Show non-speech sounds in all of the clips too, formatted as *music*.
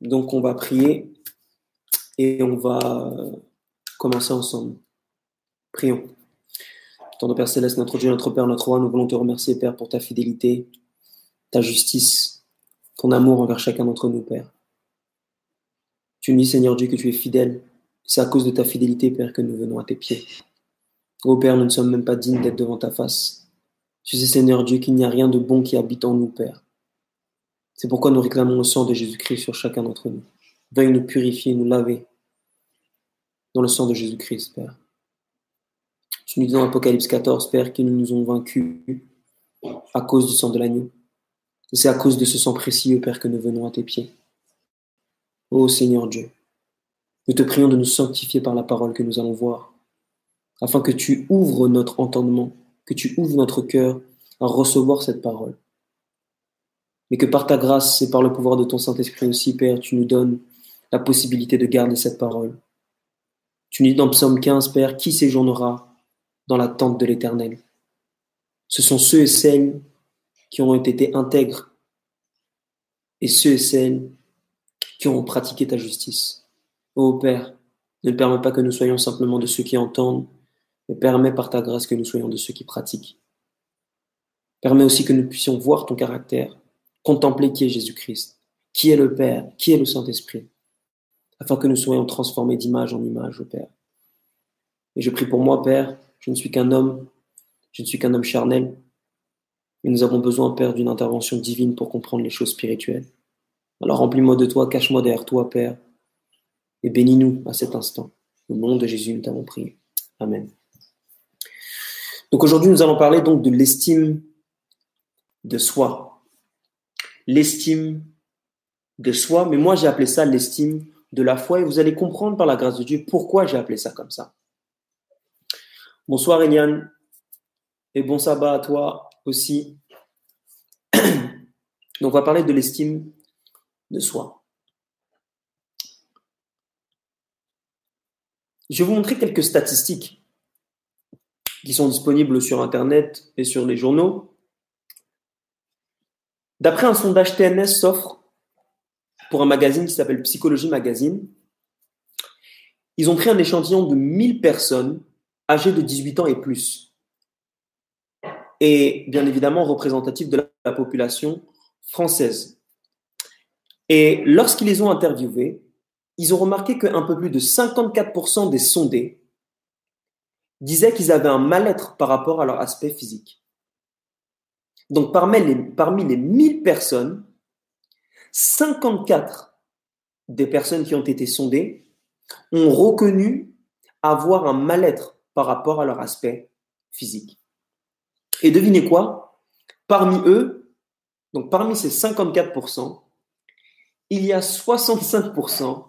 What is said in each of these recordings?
Donc, on va prier et on va commencer ensemble. Prions. Ton Père Céleste, notre Dieu, notre Père, notre Roi, nous voulons te remercier, Père, pour ta fidélité, ta justice, ton amour envers chacun d'entre nous, Père. Tu dis, Seigneur Dieu, que tu es fidèle. C'est à cause de ta fidélité, Père, que nous venons à tes pieds. Ô Père, nous ne sommes même pas dignes d'être devant ta face. Tu sais, Seigneur Dieu, qu'il n'y a rien de bon qui habite en nous, Père. C'est pourquoi nous réclamons le sang de Jésus-Christ sur chacun d'entre nous. Veuille nous purifier, nous laver dans le sang de Jésus-Christ, Père. Tu nous dis dans Apocalypse 14, Père, qu'ils nous ont vaincus à cause du sang de l'agneau. C'est à cause de ce sang précieux, Père, que nous venons à tes pieds. Ô Seigneur Dieu, nous te prions de nous sanctifier par la parole que nous allons voir, afin que tu ouvres notre entendement, que tu ouvres notre cœur à recevoir cette parole. Mais que par ta grâce et par le pouvoir de ton Saint-Esprit aussi, Père, tu nous donnes la possibilité de garder cette parole. Tu nous dis dans Psaume 15, Père, qui séjournera dans la tente de l'Éternel? Ce sont ceux et celles qui ont été intègres et ceux et celles qui ont pratiqué ta justice. Ô Père, ne permets pas que nous soyons simplement de ceux qui entendent, mais permets par ta grâce que nous soyons de ceux qui pratiquent. Permets aussi que nous puissions voir ton caractère, contempler qui est Jésus-Christ, qui est le Père, qui est le Saint-Esprit, afin que nous soyons transformés d'image en image, ô Père. Et je prie pour moi, Père, je ne suis qu'un homme, je ne suis qu'un homme charnel. Et nous avons besoin, Père, d'une intervention divine pour comprendre les choses spirituelles. Alors remplis-moi de toi, cache-moi derrière toi, Père, et bénis-nous à cet instant. Au nom de Jésus, nous t'avons prié. Amen. Donc aujourd'hui, nous allons parler donc de l'estime de soi. L'estime de soi, mais moi j'ai appelé ça l'estime de la foi et vous allez comprendre par la grâce de Dieu pourquoi j'ai appelé ça comme ça. Bonsoir Eliane et bon sabbat à toi aussi. *clears throat* Donc on va parler de l'estime de soi. Je vais vous montrer quelques statistiques qui sont disponibles sur Internet et sur les journaux. D'après un sondage TNS s'offre pour un magazine qui s'appelle Psychologie Magazine, ils ont pris un échantillon de 1000 personnes âgés de 18 ans et plus. Et bien évidemment représentatif de la population française. Et lorsqu'ils les ont interviewés, ils ont remarqué qu'un peu plus de 54% des sondés disaient qu'ils avaient un mal-être par rapport à leur aspect physique. Donc parmi les, parmi les 1000 personnes, 54 des personnes qui ont été sondées ont reconnu avoir un mal-être par rapport à leur aspect physique. Et devinez quoi? Parmi eux, donc parmi ces 54%, il y a 65%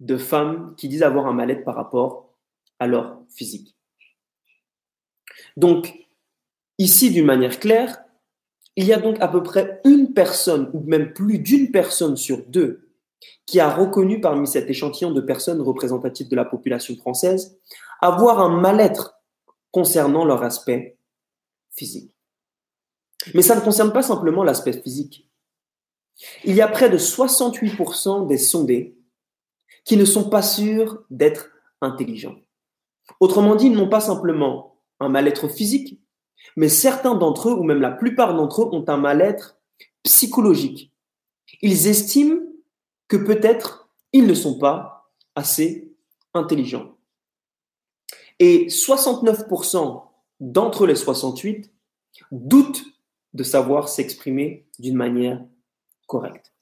de femmes qui disent avoir un mal-être par rapport à leur physique. Donc, ici, d'une manière claire, il y a donc à peu près une personne, ou même plus d'une personne sur deux, qui a reconnu parmi cet échantillon de personnes représentatives de la population française avoir un mal-être concernant leur aspect physique. Mais ça ne concerne pas simplement l'aspect physique. Il y a près de 68% des sondés qui ne sont pas sûrs d'être intelligents. Autrement dit, ils n'ont pas simplement un mal-être physique, mais certains d'entre eux, ou même la plupart d'entre eux, ont un mal-être psychologique. Ils estiment que peut-être ils ne sont pas assez intelligents. Et 69% d'entre les 68 doutent de savoir s'exprimer d'une manière correcte.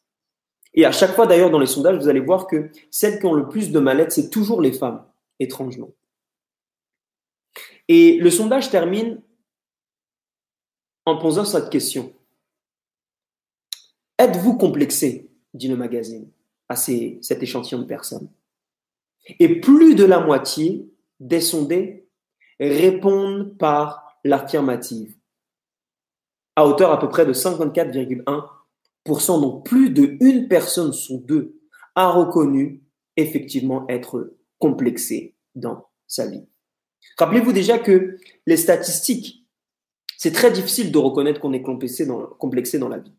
Et à chaque fois, d'ailleurs, dans les sondages, vous allez voir que celles qui ont le plus de mal-être, c'est toujours les femmes, étrangement. Et le sondage termine en posant cette question. Êtes-vous complexé dit le magazine à cet échantillon de personnes? Et plus de la moitié des sondés répondent par l'affirmative, à hauteur à peu près de 54,1%. Donc plus de une personne sur deux a reconnu effectivement être complexé dans sa vie. Rappelez-vous déjà que les statistiques, c'est très difficile de reconnaître qu'on est complexé dans, la vie.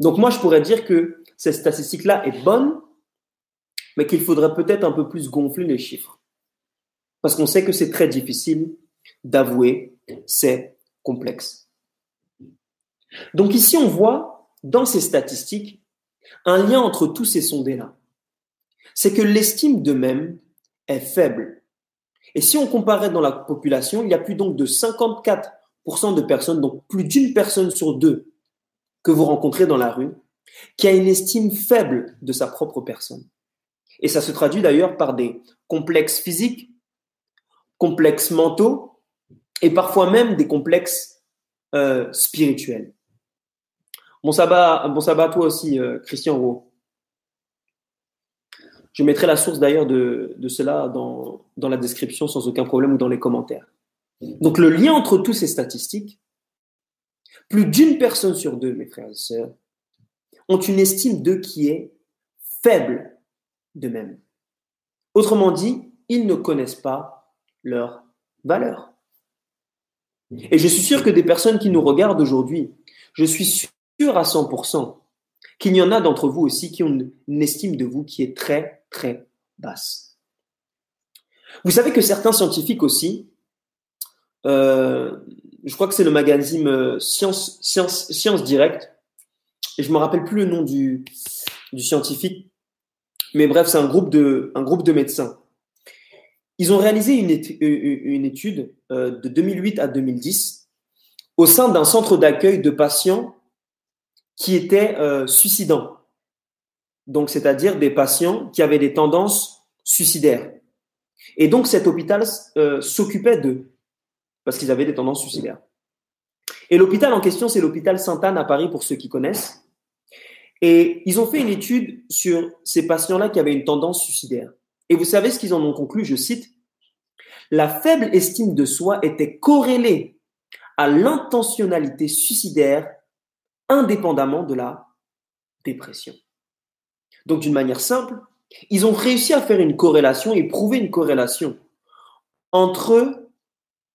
Donc moi, je pourrais dire que cette statistique-là est bonne, mais qu'il faudrait peut-être un peu plus gonfler les chiffres. Parce qu'on sait que c'est très difficile d'avouer ces complexes. Donc ici, on voit dans ces statistiques un lien entre tous ces sondés-là. C'est que l'estime d'eux-mêmes est faible. Et si on comparait dans la population, il y a plus donc de 54% de personnes, donc plus d'une personne sur deux que vous rencontrez dans la rue, qui a une estime faible de sa propre personne. Et ça se traduit d'ailleurs par des complexes physiques, complexes mentaux et parfois même des complexes euh, spirituels. Bon sabbat, bon sabbat à toi aussi, euh, Christian Roux. Je mettrai la source d'ailleurs de, de, cela dans, dans la description sans aucun problème ou dans les commentaires. Donc le lien entre tous ces statistiques, plus d'une personne sur deux, mes frères et sœurs, ont une estime d'eux qui est faible d'eux-mêmes. Autrement dit, ils ne connaissent pas leur valeur. Et je suis sûr que des personnes qui nous regardent aujourd'hui, je suis sûr à 100% qu'il y en a d'entre vous aussi qui ont une estime de vous qui est très, très basse. Vous savez que certains scientifiques aussi, je crois que c'est le magazine euh, Science, Science, Science Direct, et je me rappelle plus le nom du, scientifique, mais bref, c'est un groupe de, un groupe de médecins. Ils ont réalisé une, étude euh, de 2008 à 2010 au sein d'un centre d'accueil de patients qui étaient euh, suicidants. Donc, c'est-à-dire des patients qui avaient des tendances suicidaires. Et donc, cet hôpital euh, s'occupait d'eux parce qu'ils avaient des tendances suicidaires. Et l'hôpital en question, c'est l'hôpital Sainte-Anne à Paris, pour ceux qui connaissent. Et ils ont fait une étude sur ces patients-là qui avaient une tendance suicidaire. Et vous savez ce qu'ils en ont conclu, je cite, La faible estime de soi était corrélée à l'intentionnalité suicidaire indépendamment de la dépression. Donc d'une manière simple, ils ont réussi à faire une corrélation et prouver une corrélation entre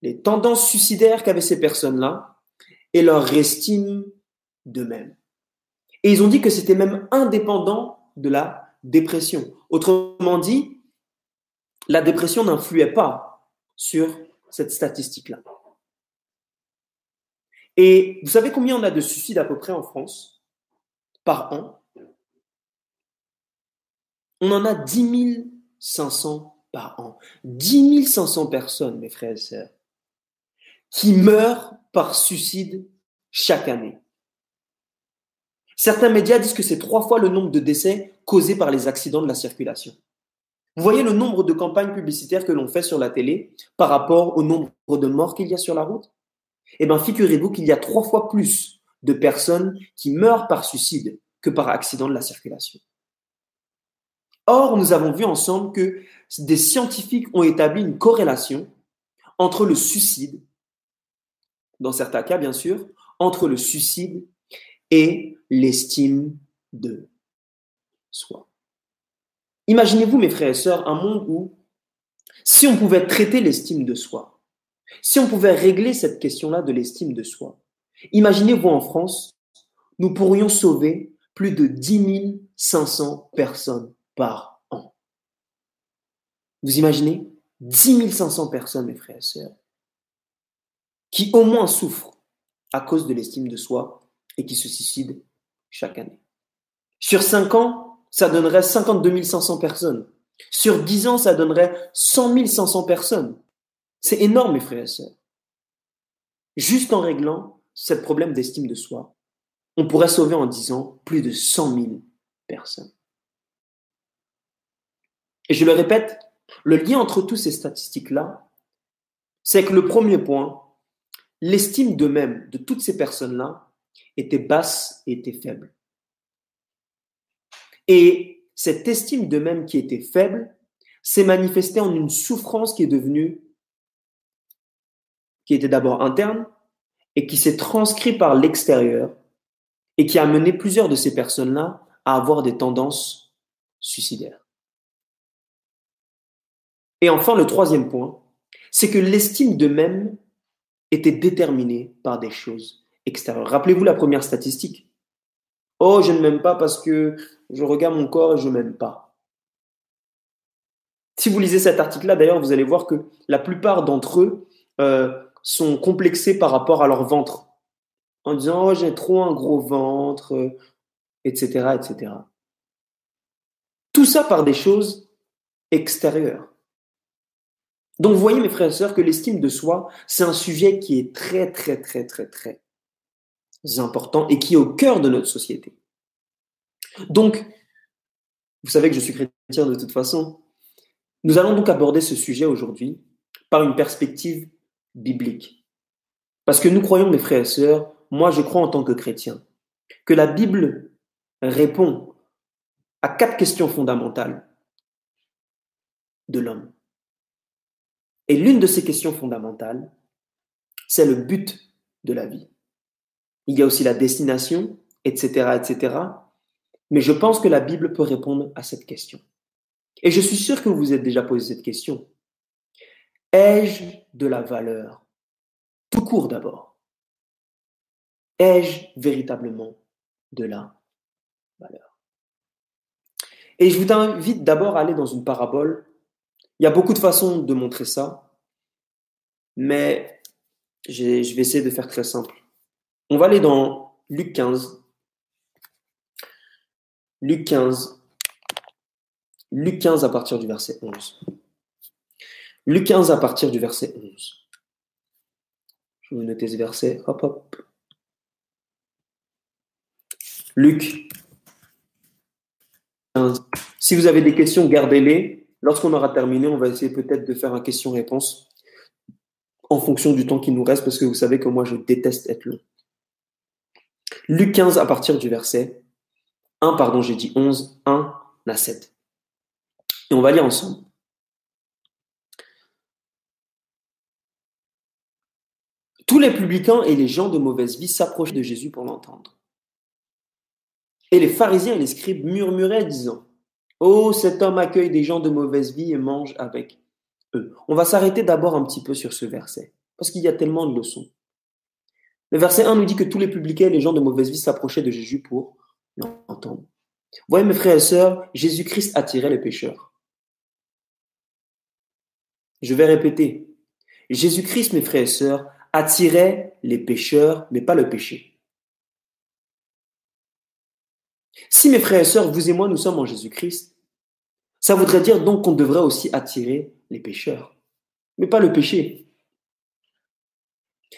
les tendances suicidaires qu'avaient ces personnes-là et leur estime d'eux-mêmes. Et ils ont dit que c'était même indépendant de la dépression. Autrement dit, la dépression n'influait pas sur cette statistique-là. Et vous savez combien on a de suicides à peu près en France par an? On en a 10 500 par an. 10 500 personnes, mes frères et sœurs, qui meurent par suicide chaque année. Certains médias disent que c'est trois fois le nombre de décès causés par les accidents de la circulation. Vous voyez le nombre de campagnes publicitaires que l'on fait sur la télé par rapport au nombre de morts qu'il y a sur la route? Eh bien, figurez-vous qu'il y a trois fois plus de personnes qui meurent par suicide que par accident de la circulation. Or, nous avons vu ensemble que des scientifiques ont établi une corrélation entre le suicide, dans certains cas bien sûr, entre le suicide et l'estime de soi. Imaginez-vous, mes frères et sœurs, un monde où, si on pouvait traiter l'estime de soi, si on pouvait régler cette question-là de l'estime de soi, imaginez-vous en France, nous pourrions sauver plus de 10 500 personnes par an. Vous imaginez? 10 500 personnes, mes frères et sœurs, qui au moins souffrent à cause de l'estime de soi et qui se suicident chaque année. Sur 5 ans, ça donnerait 52 500 personnes. Sur 10 ans, ça donnerait 100 500 personnes. C'est énorme, mes frères et sœurs. Juste en réglant ce problème d'estime de soi, on pourrait sauver en 10 ans plus de 100 000 personnes. Et je le répète, le lien entre toutes ces statistiques-là, c'est que le premier point, l'estime d'eux-mêmes de toutes ces personnes-là était basse et était faible. Et cette estime d'eux-mêmes qui était faible s'est manifestée en une souffrance qui est devenue, qui était d'abord interne et qui s'est transcrite par l'extérieur et qui a mené plusieurs de ces personnes-là à avoir des tendances suicidaires. Et enfin, le troisième point, c'est que l'estime d'eux-mêmes était déterminée par des choses extérieur. Rappelez-vous la première statistique. Oh, je ne m'aime pas parce que je regarde mon corps et je ne m'aime pas. Si vous lisez cet article-là, d'ailleurs, vous allez voir que la plupart d'entre eux euh, sont complexés par rapport à leur ventre, en disant oh j'ai trop un gros ventre, etc., euh, etc. Tout ça par des choses extérieures. Donc, vous voyez, mes frères et sœurs, que l'estime de soi, c'est un sujet qui est très, très, très, très, très important et qui est au cœur de notre société. Donc, vous savez que je suis chrétien de toute façon. Nous allons donc aborder ce sujet aujourd'hui par une perspective biblique. Parce que nous croyons, mes frères et sœurs, moi je crois en tant que chrétien, que la Bible répond à quatre questions fondamentales de l'homme. Et l'une de ces questions fondamentales, c'est le but de la vie. Il y a aussi la destination, etc., etc. Mais je pense que la Bible peut répondre à cette question. Et je suis sûr que vous vous êtes déjà posé cette question. Ai-je de la valeur? Tout court d'abord. Ai-je véritablement de la valeur? Et je vous invite d'abord à aller dans une parabole il y a beaucoup de façons de montrer ça, mais je vais essayer de faire très simple. On va aller dans Luc 15. Luc 15. Luc 15 à partir du verset 11. Luc 15 à partir du verset 11. Je vais noter ce verset. Hop, hop. Luc 15. Si vous avez des questions, gardez-les. Lorsqu'on aura terminé, on va essayer peut-être de faire un question-réponse en fonction du temps qui nous reste, parce que vous savez que moi, je déteste être long. Luc 15 à partir du verset 1, pardon, j'ai dit 11, 1 à 7. Et on va lire ensemble. Tous les publicains et les gens de mauvaise vie s'approchaient de Jésus pour l'entendre. Et les pharisiens et les scribes murmuraient, disant Oh, cet homme accueille des gens de mauvaise vie et mange avec eux. On va s'arrêter d'abord un petit peu sur ce verset, parce qu'il y a tellement de leçons. Le verset 1 nous dit que tous les publicains et les gens de mauvaise vie s'approchaient de Jésus pour l'entendre. Voyez mes frères et sœurs, Jésus-Christ attirait les pécheurs. Je vais répéter. Jésus-Christ, mes frères et sœurs, attirait les pécheurs, mais pas le péché. Si mes frères et sœurs, vous et moi, nous sommes en Jésus-Christ, ça voudrait dire donc qu'on devrait aussi attirer les pécheurs, mais pas le péché.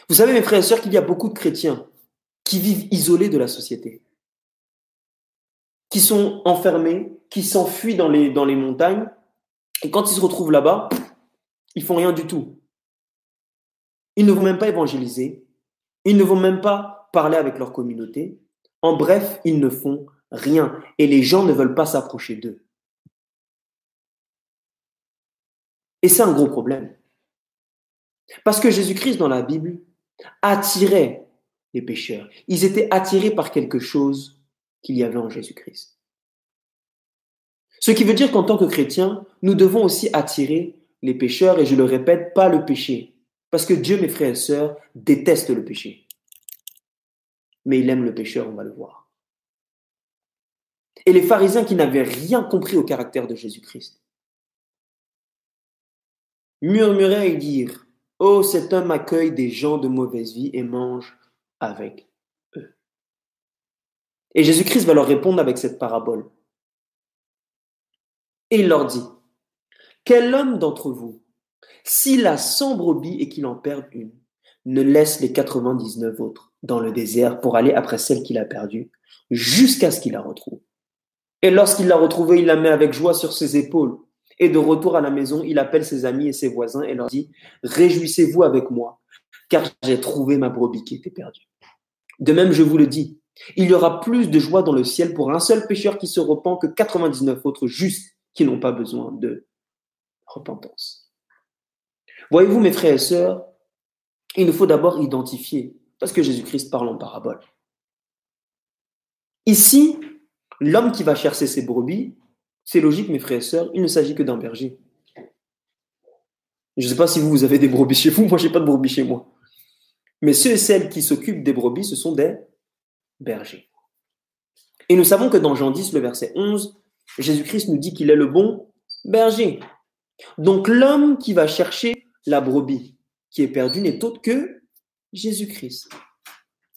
Vous savez, mes frères et sœurs, qu'il y a beaucoup de chrétiens qui vivent isolés de la société, qui sont enfermés, qui s'enfuient dans les, dans les montagnes, et quand ils se retrouvent là-bas, ils font rien du tout. Ils ne vont même pas évangéliser, ils ne vont même pas parler avec leur communauté. En bref, ils ne font rien, et les gens ne veulent pas s'approcher d'eux. Et c'est un gros problème. Parce que Jésus-Christ dans la Bible attirait les pécheurs. Ils étaient attirés par quelque chose qu'il y avait en Jésus-Christ. Ce qui veut dire qu'en tant que chrétiens, nous devons aussi attirer les pécheurs, et je le répète, pas le péché. Parce que Dieu, mes frères et sœurs, déteste le péché. Mais il aime le pécheur, on va le voir. Et les pharisiens qui n'avaient rien compris au caractère de Jésus-Christ, murmurer et dire Oh, cet homme accueille des gens de mauvaise vie et mange avec eux. Et Jésus-Christ va leur répondre avec cette parabole. Et il leur dit Quel homme d'entre vous, s'il a 100 brebis et qu'il en perd une, ne laisse les 99 autres dans le désert pour aller après celle qu'il a perdue, jusqu'à ce qu'il la retrouve. Et lorsqu'il l'a retrouvée, il la met avec joie sur ses épaules et de retour à la maison, il appelle ses amis et ses voisins et leur dit, Réjouissez-vous avec moi, car j'ai trouvé ma brebis qui était perdue. De même, je vous le dis, il y aura plus de joie dans le ciel pour un seul pécheur qui se repent que 99 autres justes qui n'ont pas besoin de repentance. Voyez-vous, mes frères et sœurs, il nous faut d'abord identifier, parce que Jésus-Christ parle en parabole. Ici, l'homme qui va chercher ses brebis, c'est logique, mes frères et sœurs, il ne s'agit que d'un berger. Je ne sais pas si vous, vous avez des brebis chez vous, *laughs* moi, je n'ai pas de brebis chez moi. Mais ceux et celles qui s'occupent des brebis, ce sont des bergers. Et nous savons que dans Jean 10, le verset 11, Jésus-Christ nous dit qu'il est le bon berger. Donc l'homme qui va chercher la brebis qui est perdue n'est autre que Jésus-Christ.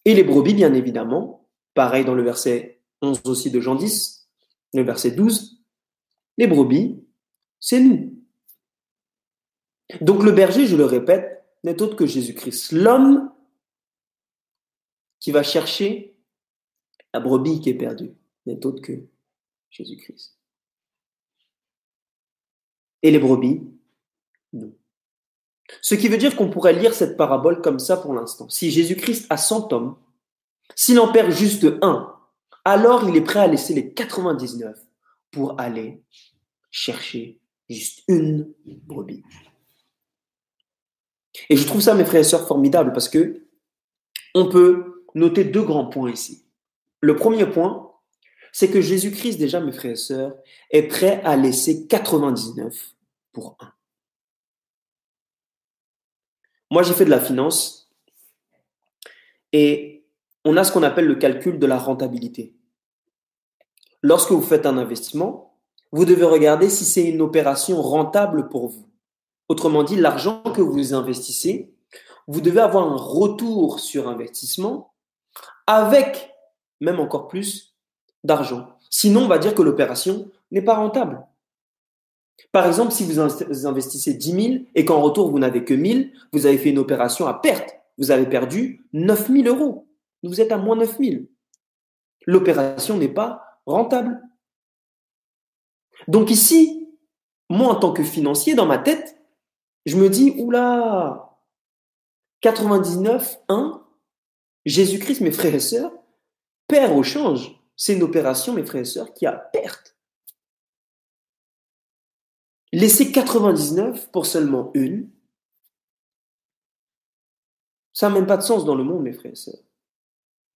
Et les brebis, bien évidemment, pareil dans le verset 11 aussi de Jean 10, le verset 12, les brebis, c'est nous. Donc le berger, je le répète, n'est autre que Jésus-Christ. L'homme qui va chercher la brebis qui est perdue n'est autre que Jésus-Christ. Et les brebis, non. Ce qui veut dire qu'on pourrait lire cette parabole comme ça pour l'instant. Si Jésus-Christ a 100 hommes, s'il en perd juste un, alors il est prêt à laisser les 99 pour aller chercher juste une brebis. Et je trouve ça, mes frères et sœurs, formidable parce que on peut noter deux grands points ici. Le premier point, c'est que Jésus-Christ, déjà, mes frères et sœurs, est prêt à laisser 99 pour un. Moi, j'ai fait de la finance et on a ce qu'on appelle le calcul de la rentabilité. Lorsque vous faites un investissement, vous devez regarder si c'est une opération rentable pour vous. Autrement dit, l'argent que vous investissez, vous devez avoir un retour sur investissement avec même encore plus d'argent. Sinon, on va dire que l'opération n'est pas rentable. Par exemple, si vous investissez 10 000 et qu'en retour, vous n'avez que 1000, vous avez fait une opération à perte. Vous avez perdu 9 000 euros. Vous êtes à moins 9 000. L'opération n'est pas rentable. Donc ici, moi, en tant que financier, dans ma tête, je me dis, oula, 99, 1, Jésus-Christ, mes frères et sœurs, perd au change. C'est une opération, mes frères et sœurs, qui a perte. Laisser 99 pour seulement une, ça n'a même pas de sens dans le monde, mes frères et sœurs.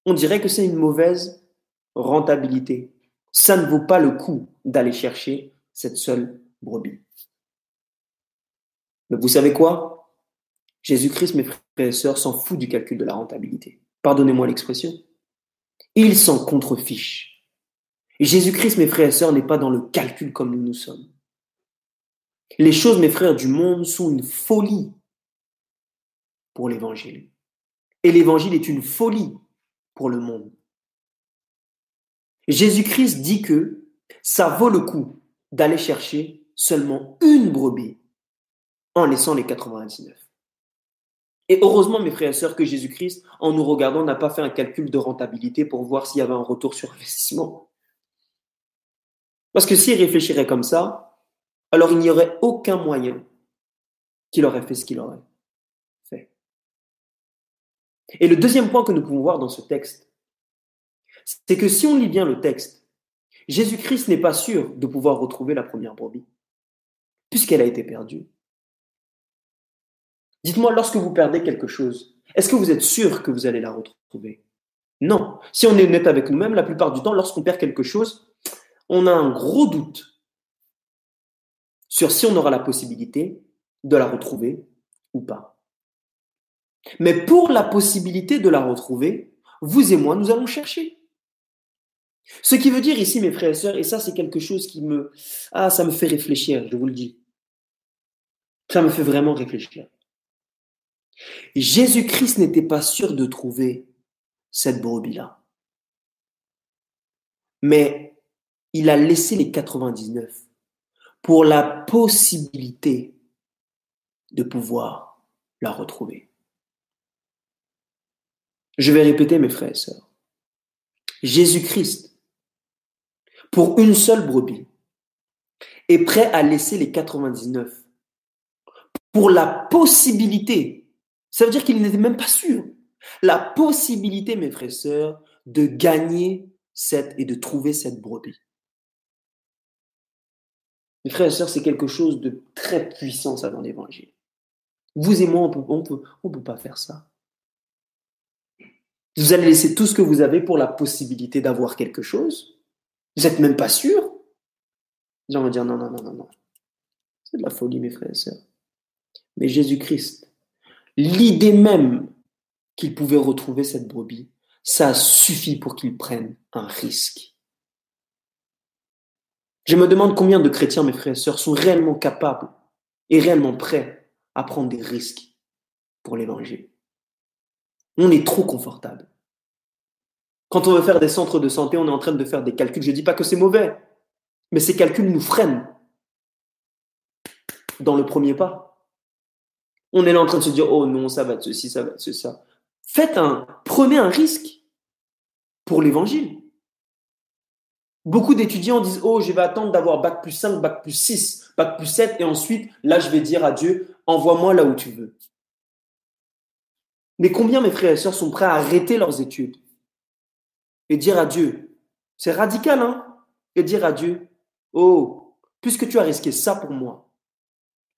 On dirait que c'est une mauvaise rentabilité. Ça ne vaut pas le coup d'aller chercher cette seule brebis. Mais vous savez quoi? Jésus-Christ, mes frères et sœurs, s'en fout du calcul de la rentabilité. Pardonnez-moi l'expression. Il s'en contrefiche. Jésus-Christ, mes frères et sœurs, n'est pas dans le calcul comme nous nous sommes. Les choses, mes frères, du monde sont une folie pour l'évangile. Et l'évangile est une folie pour le monde. Jésus-Christ dit que ça vaut le coup d'aller chercher seulement une brebis en laissant les 99. Et heureusement, mes frères et sœurs, que Jésus-Christ, en nous regardant, n'a pas fait un calcul de rentabilité pour voir s'il y avait un retour sur investissement. Parce que s'il réfléchirait comme ça, alors il n'y aurait aucun moyen qu'il aurait fait ce qu'il aurait fait. Et le deuxième point que nous pouvons voir dans ce texte, c'est que si on lit bien le texte, Jésus-Christ n'est pas sûr de pouvoir retrouver la première brebis, puisqu'elle a été perdue. Dites-moi, lorsque vous perdez quelque chose, est-ce que vous êtes sûr que vous allez la retrouver? Non. Si on est honnête avec nous-mêmes, la plupart du temps, lorsqu'on perd quelque chose, on a un gros doute sur si on aura la possibilité de la retrouver ou pas. Mais pour la possibilité de la retrouver, vous et moi, nous allons chercher. Ce qui veut dire ici, mes frères et sœurs, et ça c'est quelque chose qui me... Ah, ça me fait réfléchir, je vous le dis. Ça me fait vraiment réfléchir. Jésus-Christ n'était pas sûr de trouver cette brebis-là. Mais il a laissé les 99 pour la possibilité de pouvoir la retrouver. Je vais répéter mes frères et sœurs. Jésus-Christ, pour une seule brebis, est prêt à laisser les 99 pour la possibilité ça veut dire qu'il n'était même pas sûr. La possibilité, mes frères et sœurs, de gagner cette et de trouver cette brebis. Mes frères et sœurs, c'est quelque chose de très puissant, ça, dans l'évangile. Vous et moi, on ne on peut pas faire ça. Vous allez laisser tout ce que vous avez pour la possibilité d'avoir quelque chose. Vous n'êtes même pas sûr? Les gens vont dire non, non, non, non, non. C'est de la folie, mes frères et sœurs. Mais Jésus-Christ, L'idée même qu'il pouvait retrouver cette brebis, ça suffit pour qu'il prenne un risque Je me demande combien de chrétiens, mes frères et sœurs, sont réellement capables et réellement prêts à prendre des risques pour l'évangile. On est trop confortable. Quand on veut faire des centres de santé, on est en train de faire des calculs. Je ne dis pas que c'est mauvais, mais ces calculs nous freinent dans le premier pas. On est là en train de se dire, oh non, ça va être ceci, ça va être ceci. Faites un, prenez un risque pour l'évangile. Beaucoup d'étudiants disent, oh, je vais attendre d'avoir bac plus 5, bac plus 6, bac plus 7, et ensuite, là, je vais dire à Dieu, envoie-moi là où tu veux. Mais combien mes frères et sœurs sont prêts à arrêter leurs études et dire à Dieu, c'est radical, hein, et dire à Dieu, oh, puisque tu as risqué ça pour moi,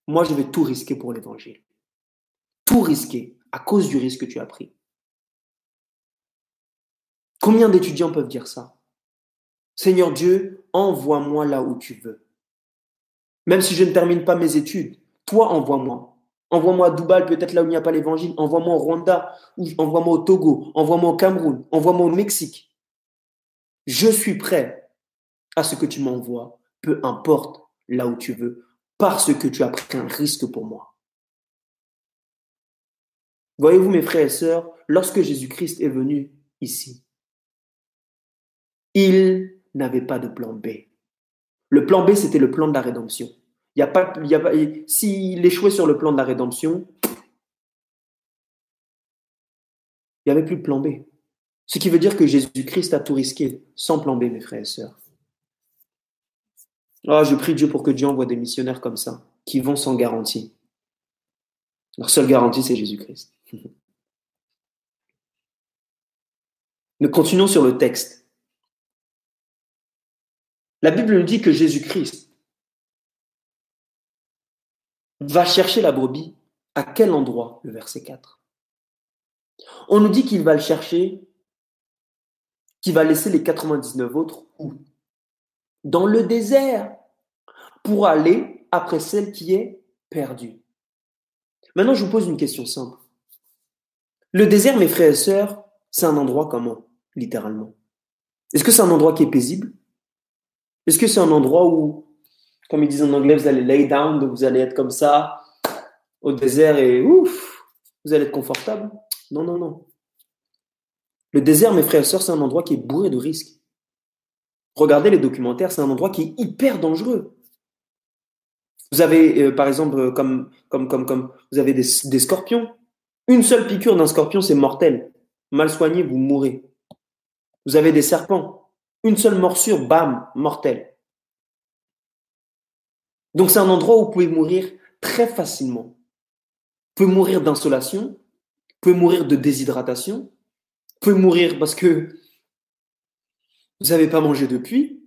moi je vais tout risquer pour l'évangile. Tout risquer à cause du risque que tu as pris. Combien d'étudiants peuvent dire ça? Seigneur Dieu, envoie-moi là où tu veux. Même si je ne termine pas mes études, toi envoie-moi. Envoie-moi à Dubaï, peut-être là où il n'y a pas l'évangile. Envoie-moi au Rwanda, envoie-moi au Togo, envoie-moi au Cameroun, envoie-moi au Mexique. Je suis prêt à ce que tu m'envoies, peu importe là où tu veux, parce que tu as pris un risque pour moi. Voyez-vous, mes frères et sœurs, lorsque Jésus-Christ est venu ici, il n'avait pas de plan B. Le plan B, c'était le plan de la rédemption. S'il échouait sur le plan de la rédemption, il n'y avait plus de plan B. Ce qui veut dire que Jésus-Christ a tout risqué sans plan B, mes frères et sœurs. Oh, je prie Dieu pour que Dieu envoie des missionnaires comme ça, qui vont sans garantie. Leur seule garantie, c'est Jésus-Christ. *laughs* Nous continuons sur le texte. La Bible nous dit que Jésus-Christ va chercher la brebis à quel endroit? Le verset 4. On nous dit qu'il va le chercher qui va laisser les 99 autres où? Dans le désert, pour aller après celle qui est perdue. Maintenant, je vous pose une question simple. Le désert, mes frères et sœurs, c'est un endroit comment, littéralement? Est-ce que c'est un endroit qui est paisible? Est-ce que c'est un endroit où, comme ils disent en anglais, vous allez lay down, donc vous allez être comme ça, au désert et ouf, vous allez être confortable? Non, non, non. Le désert, mes frères et sœurs, c'est un endroit qui est bourré de risques. Regardez les documentaires, c'est un endroit qui est hyper dangereux. Vous avez, euh, par exemple, euh, comme, comme, comme, vous avez des, des scorpions. Une seule piqûre d'un scorpion, c'est mortel. Mal soigné, vous mourrez. Vous avez des serpents. Une seule morsure, bam, mortel. Donc c'est un endroit où vous pouvez mourir très facilement. Vous pouvez mourir d'insolation, vous pouvez mourir de déshydratation, mourir parce que vous n'avez pas mangé depuis.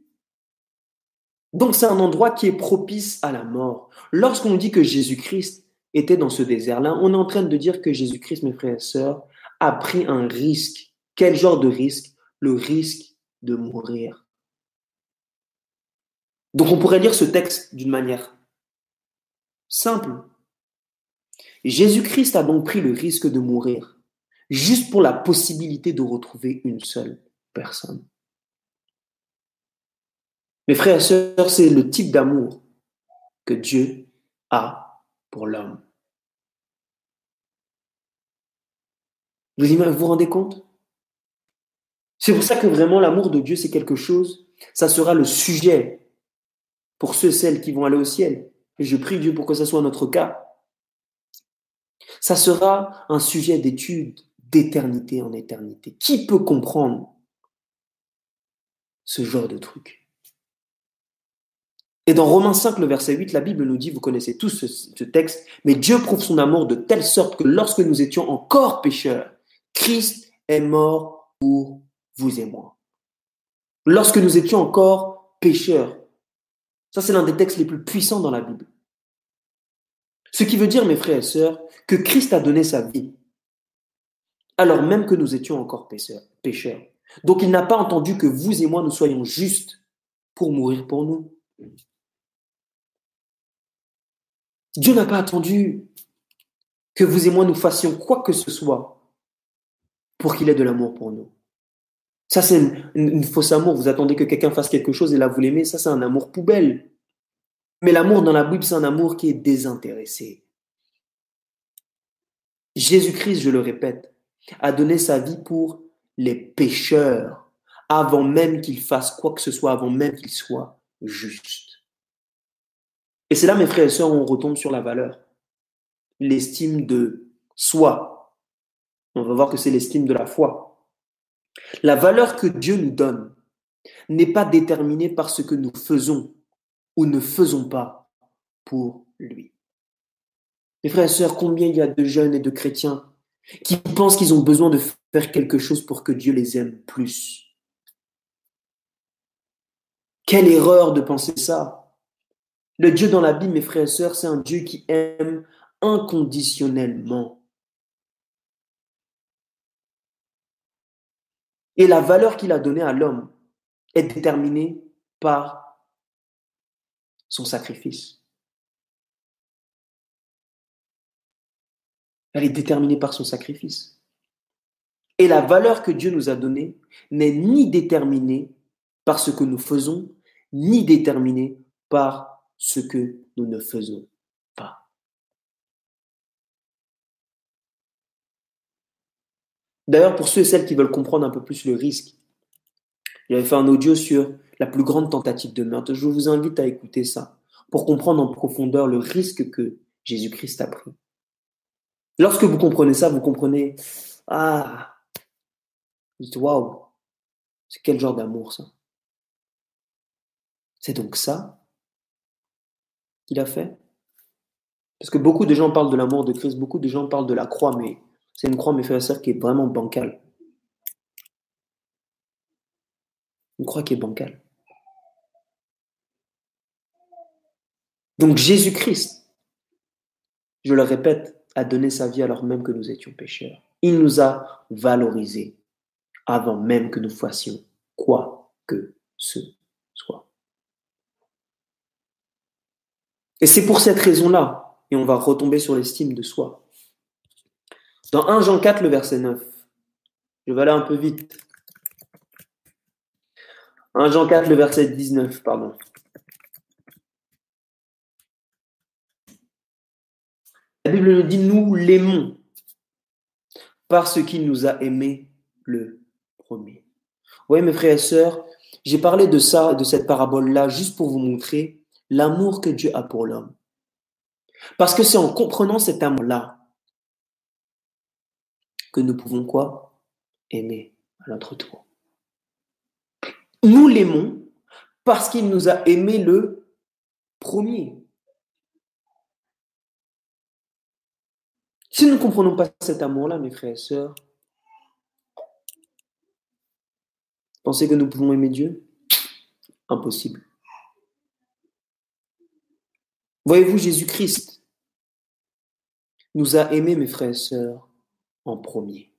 Donc c'est un endroit qui est propice à la mort. Lorsqu'on dit que Jésus-Christ était dans ce désert-là, on est en train de dire que Jésus-Christ, mes frères et sœurs, a pris un risque. Quel genre de risque? Le risque de mourir. Donc on pourrait lire ce texte d'une manière simple. Jésus-Christ a donc pris le risque de mourir juste pour la possibilité de retrouver une seule personne. Mes frères et sœurs, c'est le type d'amour que Dieu a pour l'homme. Vous vous rendez compte? C'est pour ça que vraiment l'amour de Dieu, c'est quelque chose, ça sera le sujet pour ceux et celles qui vont aller au ciel. Et je prie Dieu pour que ce soit notre cas. Ça sera un sujet d'étude d'éternité en éternité. Qui peut comprendre ce genre de truc? Et dans Romains 5, le verset 8, la Bible nous dit, vous connaissez tous ce, texte, mais Dieu prouve son amour de telle sorte que lorsque nous étions encore pécheurs, Christ est mort pour vous et moi. Lorsque nous étions encore pécheurs. Ça, c'est l'un des textes les plus puissants dans la Bible. Ce qui veut dire, mes frères et sœurs, que Christ a donné sa vie alors même que nous étions encore pécheurs. Donc il n'a pas entendu que vous et moi nous soyons justes pour mourir pour nous. Dieu n'a pas attendu que vous et moi nous fassions quoi que ce soit pour qu'il ait de l'amour pour nous. Ça, c'est une, fausse amour. Vous attendez que quelqu'un fasse quelque chose et là, vous l'aimez. Ça, c'est un amour poubelle. Mais l'amour dans la Bible, c'est un amour qui est désintéressé. Jésus-Christ, je le répète, a donné sa vie pour les pécheurs avant même qu'il fasse quoi que ce soit, avant même qu'il soit juste. Et c'est là, mes frères et sœurs, on retombe sur la valeur. L'estime de soi. On va voir que c'est l'estime de la foi. La valeur que Dieu nous donne n'est pas déterminée par ce que nous faisons ou ne faisons pas pour lui. Mes frères et sœurs, combien il y a de jeunes et de chrétiens qui pensent qu'ils ont besoin de faire quelque chose pour que Dieu les aime plus Quelle erreur de penser ça Le Dieu dans la Bible, mes frères et sœurs, c'est un Dieu qui aime inconditionnellement. Et la valeur qu'il a donnée à l'homme est déterminée par son sacrifice. Elle est déterminée par son sacrifice. Et la valeur que Dieu nous a donnée n'est ni déterminée par ce que nous faisons, ni déterminée par ce que nous ne faisons pas. D'ailleurs, pour ceux et celles qui veulent comprendre un peu plus le risque, j'avais fait un audio sur la plus grande tentative de meurtre. Je vous invite à écouter ça pour comprendre en profondeur le risque que Jésus-Christ a pris. Lorsque vous comprenez ça, vous comprenez, ah, waouh, c'est quel genre d'amour ça C'est donc ça qu'il a fait Parce que beaucoup de gens parlent de l'amour de Christ, beaucoup de gens parlent de la croix, mais c'est une croix, mes frères et sœurs, qui est vraiment bancale. Une croix qui est bancale. Donc Jésus-Christ, je le répète, a donné sa vie alors même que nous étions pécheurs. Il nous a valorisés avant même que nous fassions quoi que ce soit. Et c'est pour cette raison-là, et on va retomber sur l'estime de soi. Dans 1 Jean 4, le verset 9, je vais aller un peu vite. 1 Jean 4, le verset 19, pardon. La Bible nous dit, nous l'aimons parce qu'il nous a aimés le premier. Voyez, mes frères et sœurs, j'ai parlé de ça, de cette parabole-là, juste pour vous montrer l'amour que Dieu a pour l'homme. Parce que c'est en comprenant cet amour-là que nous pouvons quoi? Aimer à notre tour. Nous l'aimons parce qu'il nous a aimés le premier. Si nous ne comprenons pas cet amour-là, mes frères et sœurs, pensez que nous pouvons aimer Dieu? Impossible. Voyez-vous, Jésus-Christ nous a aimés, mes frères et sœurs, en premier.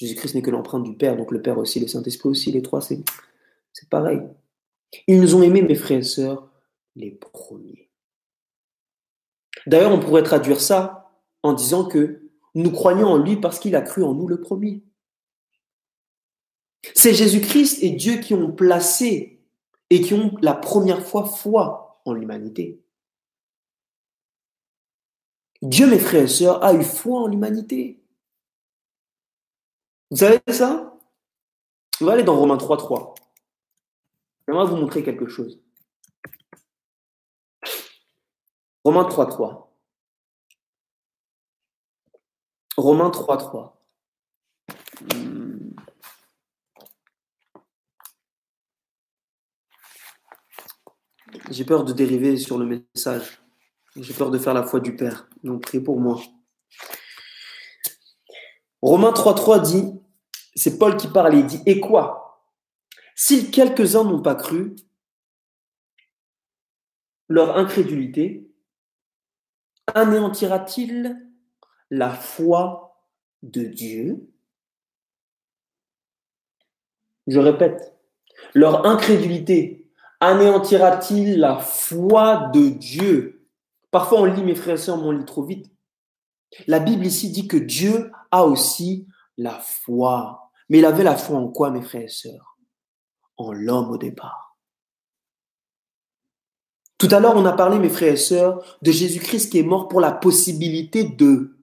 Jésus-Christ n'est que l'empreinte du Père, donc le Père aussi, le Saint-Esprit aussi, les trois, c'est pareil. Ils nous ont aimés, mes frères et sœurs, les premiers. D'ailleurs, on pourrait traduire ça en disant que nous croyons en lui parce qu'il a cru en nous le premier. C'est Jésus-Christ et Dieu qui ont placé et qui ont la première fois foi en l'humanité. Dieu, mes frères et sœurs, a eu foi en l'humanité. Vous savez ça? On va aller dans Romains 3, 3. J'aimerais vous montrer quelque chose. Romains 3, 3. Romains 3, 3. J'ai peur de dériver sur le message. J'ai peur de faire la foi du Père. Donc priez pour moi. Romains 3, 3 dit, c'est Paul qui parle, il dit, et quoi? Si quelques-uns n'ont pas cru, leur incrédulité anéantira-t-il la foi de Dieu. Je répète, leur incrédulité anéantira-t-il la foi de Dieu? Parfois on lit, mes frères et sœurs, on lit trop vite. La Bible ici dit que Dieu a aussi la foi. Mais il avait la foi en quoi, mes frères et sœurs? En l'homme au départ. Tout à l'heure, on a parlé, mes frères et sœurs, de Jésus-Christ qui est mort pour la possibilité de.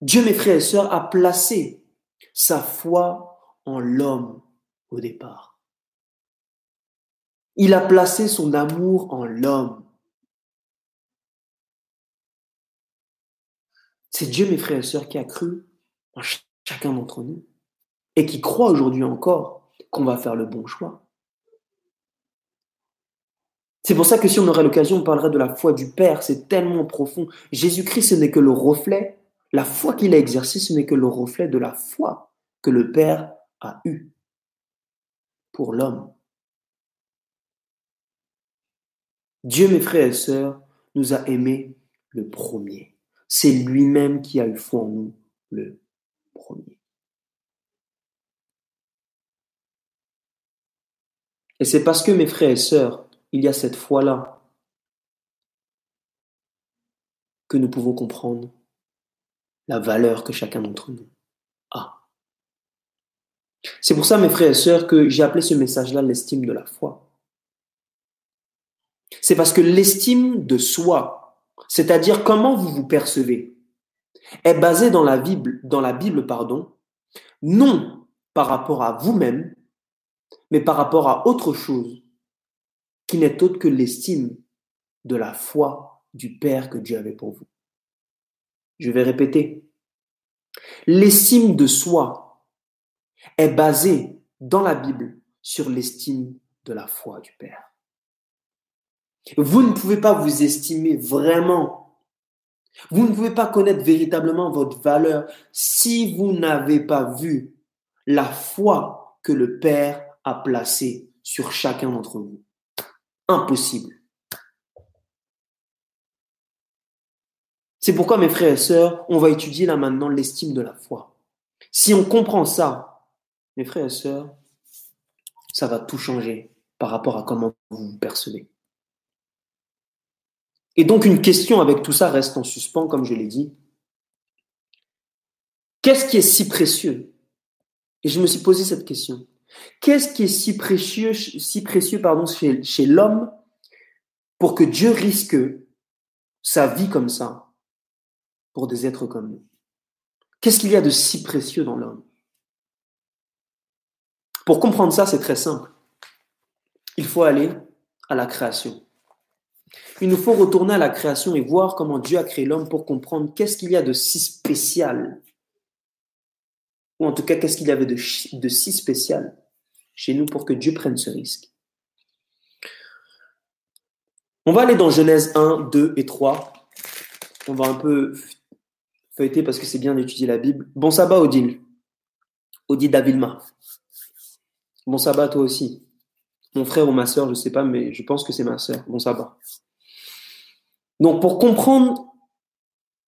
Dieu, mes frères et sœurs, a placé sa foi en l'homme au départ. Il a placé son amour en l'homme. C'est Dieu, mes frères et sœurs, qui a cru en chacun d'entre nous et qui croit aujourd'hui encore qu'on va faire le bon choix. C'est pour ça que si on aurait l'occasion, on parlerait de la foi du Père. C'est tellement profond. Jésus-Christ, ce n'est que le reflet. La foi qu'il a exercée, ce n'est que le reflet de la foi que le Père a eue pour l'homme. Dieu, mes frères et sœurs, nous a aimés le premier. C'est lui-même qui a eu foi en nous le premier. Et c'est parce que, mes frères et sœurs, il y a cette foi-là que nous pouvons comprendre la valeur que chacun d'entre nous a. C'est pour ça, mes frères et sœurs, que j'ai appelé ce message-là l'estime de la foi. C'est parce que l'estime de soi, c'est-à-dire comment vous vous percevez, est basée dans la Bible, dans la Bible, pardon, non par rapport à vous-même, mais par rapport à autre chose qui n'est autre que l'estime de la foi du Père que Dieu avait pour vous. Je vais répéter. L'estime de soi est basée dans la Bible sur l'estime de la foi du Père. Vous ne pouvez pas vous estimer vraiment. Vous ne pouvez pas connaître véritablement votre valeur si vous n'avez pas vu la foi que le Père a placée sur chacun d'entre vous. Impossible. C'est pourquoi, mes frères et sœurs, on va étudier là maintenant l'estime de la foi. Si on comprend ça, mes frères et sœurs, ça va tout changer par rapport à comment vous vous percevez. Et donc une question avec tout ça reste en suspens, comme je l'ai dit. Qu'est-ce qui est si précieux? Et je me suis posé cette question. Qu'est-ce qui est si précieux, si précieux pardon, chez, chez l'homme pour que Dieu risque sa vie comme ça? Pour des êtres comme nous Qu'est-ce qu'il y a de si précieux dans l'homme? Pour comprendre ça, c'est très simple. Il faut aller à la création. Il nous faut retourner à la création et voir comment Dieu a créé l'homme pour comprendre qu'est-ce qu'il y a de si spécial ou en tout cas, qu'est-ce qu'il y avait de, de si spécial chez nous pour que Dieu prenne ce risque On va aller dans Genèse 1, 2 et 3. On va un peu feuilleter parce que c'est bien d'étudier la Bible. Bon sabbat, Odile. Odile Davilma. Bon sabbat, toi aussi. Mon frère ou ma soeur, je ne sais pas, mais je pense que c'est ma soeur. Bon sabbat. Donc, pour comprendre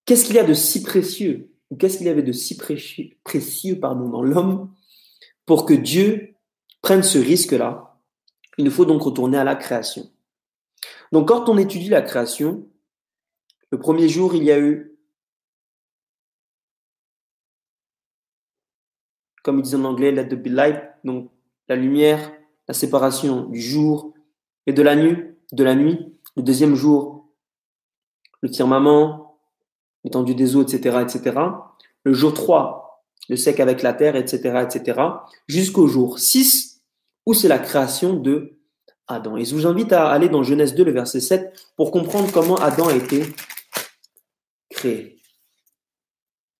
qu'est-ce qu'il y a de si précieux qu'est-ce qu'il y avait de si précieux, précieux pardon, dans l'homme pour que Dieu prenne ce risque-là Il nous faut donc retourner à la création. Donc quand on étudie la création, le premier jour, il y a eu, comme ils disent en anglais, let the be light, donc la lumière, la séparation du jour et de la nuit. De la nuit. Le deuxième jour, le firmament, l'étendue des eaux, etc., etc. Le jour 3, le sec avec la terre, etc., etc. Jusqu'au jour 6, où c'est la création de Adam. Et je vous invite à aller dans Genèse 2, le verset 7, pour comprendre comment Adam a été créé.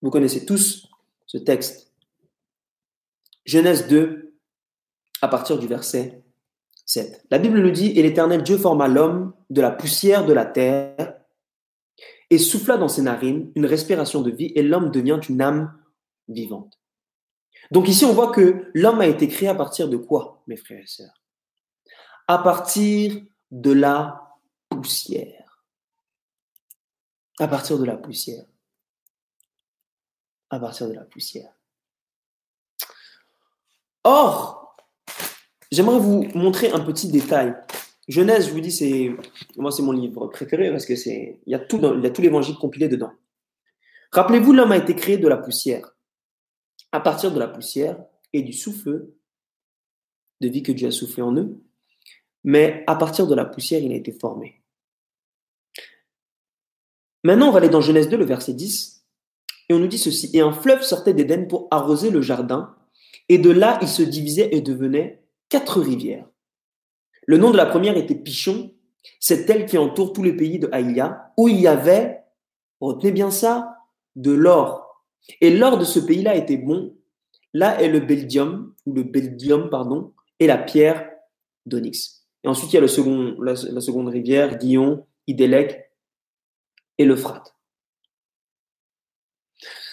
Vous connaissez tous ce texte. Genèse 2, à partir du verset 7. La Bible nous dit, et l'Éternel Dieu forma l'homme de la poussière de la terre et souffla dans ses narines une respiration de vie et l'homme devient une âme vivante. Donc ici, on voit que l'homme a été créé à partir de quoi, mes frères et sœurs? À partir de la poussière. À partir de la poussière. À partir de la poussière. Or, j'aimerais vous montrer un petit détail Genèse, je vous dis, c'est moi c'est mon livre préféré parce que c'est il y a tout il y a tout l'évangile compilé dedans. Rappelez-vous, l'homme a été créé de la poussière. À partir de la poussière et du souffle de vie que Dieu a soufflé en eux, mais à partir de la poussière, il a été formé. Maintenant, on va aller dans Genèse 2, le verset 10, et on nous dit ceci. Et un fleuve sortait d'Éden pour arroser le jardin, et de là, il se divisait et devenait quatre rivières. Le nom de la première était Pichon, c'est elle qui entoure tous les pays de Haïlia, où il y avait, retenez bien ça, de l'or. Et l'or de ce pays-là était bon. Là est le beldium, ou le beldium, pardon, et la pierre d'onyx. Et ensuite, il y a second, la, seconde rivière, Guillon, Idélec et l'Euphrate.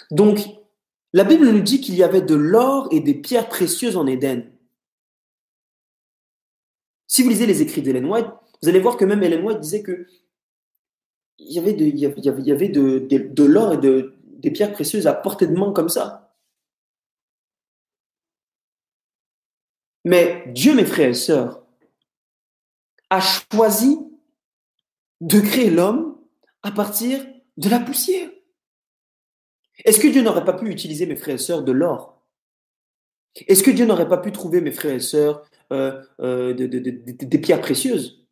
Donc, la Bible nous dit qu'il y avait de l'or et des pierres précieuses en Éden. Si vous lisez les écrits d'Ellen White, vous allez voir que même Ellen White disait que il y avait de, l'or et de, des pierres précieuses à portée de main comme ça. Mais Dieu, mes frères et sœurs, a choisi de créer l'homme à partir de la poussière. Est-ce que Dieu n'aurait pas pu utiliser, mes frères et sœurs, de l'or? Est-ce que Dieu n'aurait pas pu trouver, mes frères et sœurs, euh, euh, des pierres précieuses?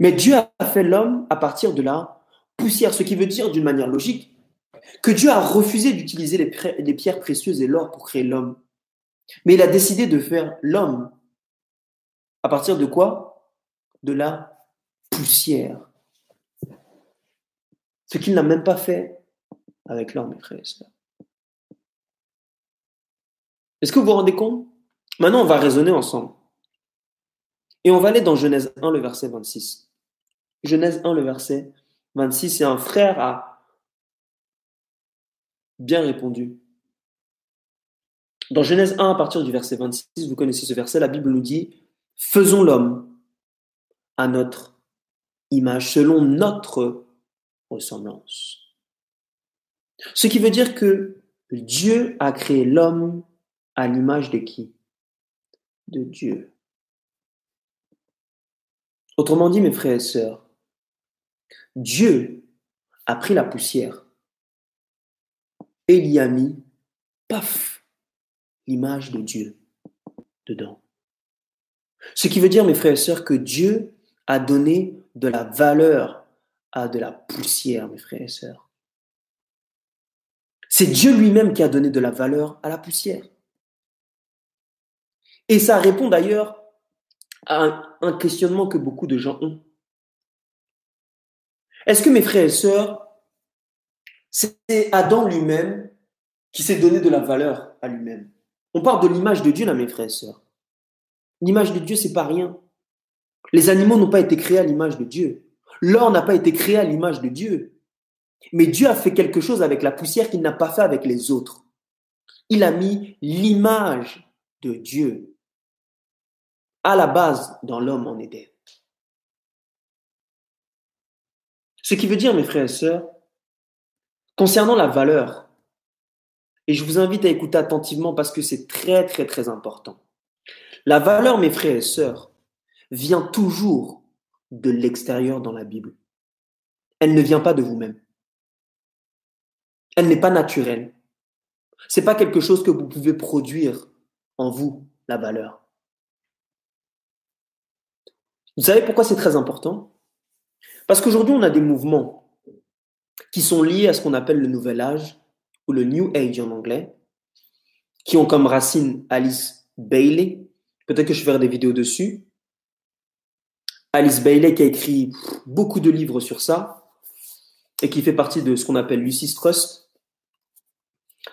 Mais Dieu a fait l'homme à partir de la poussière, ce qui veut dire, d'une manière logique, que Dieu a refusé d'utiliser les pierres précieuses et l'or pour créer l'homme. Mais il a décidé de faire l'homme à partir de quoi? De la poussière. Ce qu'il n'a même pas fait avec l'homme, mes frères et. Est-ce que vous vous rendez compte? Maintenant, on va raisonner ensemble. Et on va aller dans Genèse 1, le verset 26. Genèse 1, le verset 26, et un frère a bien répondu. Dans Genèse 1, à partir du verset 26, vous connaissez ce verset, la Bible nous dit Faisons l'homme à notre image, selon notre ressemblance. Ce qui veut dire que Dieu a créé l'homme à l'image de qui? De Dieu. Autrement dit, mes frères et sœurs, Dieu a pris la poussière et il y a mis, paf, l'image de Dieu dedans. Ce qui veut dire, mes frères et sœurs, que Dieu a donné de la valeur à de la poussière, mes frères et sœurs. C'est Dieu lui-même qui a donné de la valeur à la poussière. Et ça répond d'ailleurs à un, questionnement que beaucoup de gens ont. Est-ce que mes frères et sœurs, c'est Adam lui-même qui s'est donné de la valeur à lui-même? On parle de l'image de Dieu là, mes frères et sœurs. L'image de Dieu, c'est pas rien. Les animaux n'ont pas été créés à l'image de Dieu. L'or n'a pas été créé à l'image de Dieu. Mais Dieu a fait quelque chose avec la poussière qu'il n'a pas fait avec les autres. Il a mis l'image de Dieu à la base dans l'homme en Éden. Ce qui veut dire, mes frères et sœurs, concernant la valeur, et je vous invite à écouter attentivement parce que c'est très, très, très important. La valeur, mes frères et sœurs, vient toujours de l'extérieur dans la Bible. Elle ne vient pas de vous-même. Elle n'est pas naturelle. C'est pas quelque chose que vous pouvez produire en vous, la valeur. Vous savez pourquoi c'est très important? Parce qu'aujourd'hui, on a des mouvements qui sont liés à ce qu'on appelle le nouvel âge, ou le New Age en anglais, qui ont comme racine Alice Bailey, Peut-être que je ferai des vidéos dessus. Alice Bailey qui a écrit beaucoup de livres sur ça et qui fait partie de ce qu'on appelle Lucis Trust.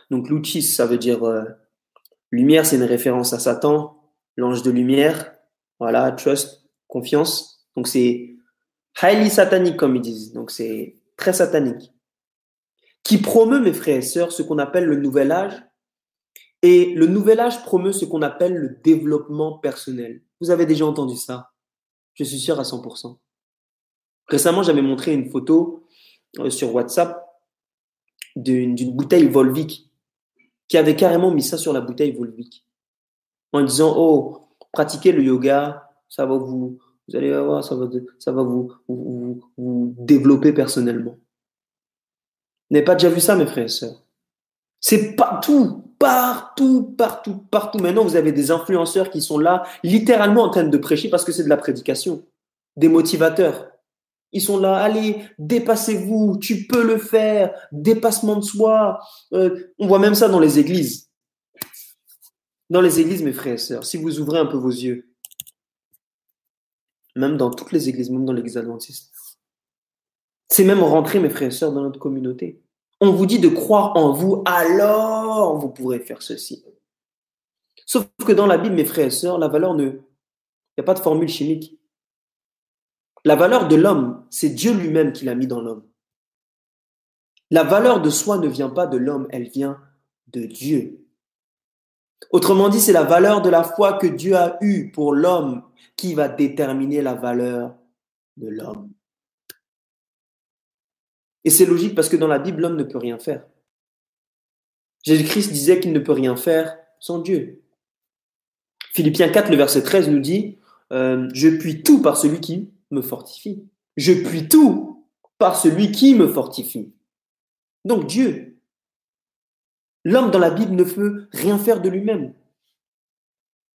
Donc Lucis, ça veut dire euh, lumière, c'est une référence à Satan, l'ange de lumière. Voilà, trust, confiance. Donc c'est highly satanique comme ils disent. Donc c'est très satanique. Qui promeut, mes frères et sœurs, ce qu'on appelle le nouvel âge et le nouvel âge promeut ce qu'on appelle le développement personnel. Vous avez déjà entendu ça? Je suis sûr à 100%. Récemment, j'avais montré une photo euh, sur WhatsApp d'une bouteille Volvic qui avait carrément mis ça sur la bouteille Volvic en disant oh pratiquez le yoga ça va vous vous voir ça va vous, vous, vous développer personnellement n'avez pas déjà vu ça, mes frères et sœurs? C'est partout, partout, partout, partout. Maintenant, vous avez des influenceurs qui sont là, littéralement en train de prêcher parce que c'est de la prédication. Des motivateurs. Ils sont là, allez, dépassez-vous, tu peux le faire, dépassement de soi. Euh, on voit même ça dans les églises. Dans les églises, mes frères et sœurs, si vous ouvrez un peu vos yeux, même dans toutes les églises, même dans l'église adventiste, c'est même rentrer, mes frères et sœurs, dans notre communauté. On vous dit de croire en vous, alors vous pourrez faire ceci. Sauf que dans la Bible, mes frères et sœurs, la valeur ne... Il n'y a pas de formule chimique. La valeur de l'homme, c'est Dieu lui-même qui l'a mis dans l'homme. La valeur de soi ne vient pas de l'homme, elle vient de Dieu. Autrement dit, c'est la valeur de la foi que Dieu a eue pour l'homme qui va déterminer la valeur de l'homme. Et c'est logique parce que dans la Bible, l'homme ne peut rien faire. Jésus-Christ disait qu'il ne peut rien faire sans Dieu. Philippiens 4, le verset 13 nous dit, euh, je puis tout par celui qui me fortifie. Je puis tout par celui qui me fortifie. Donc Dieu. L'homme dans la Bible ne peut rien faire de lui-même.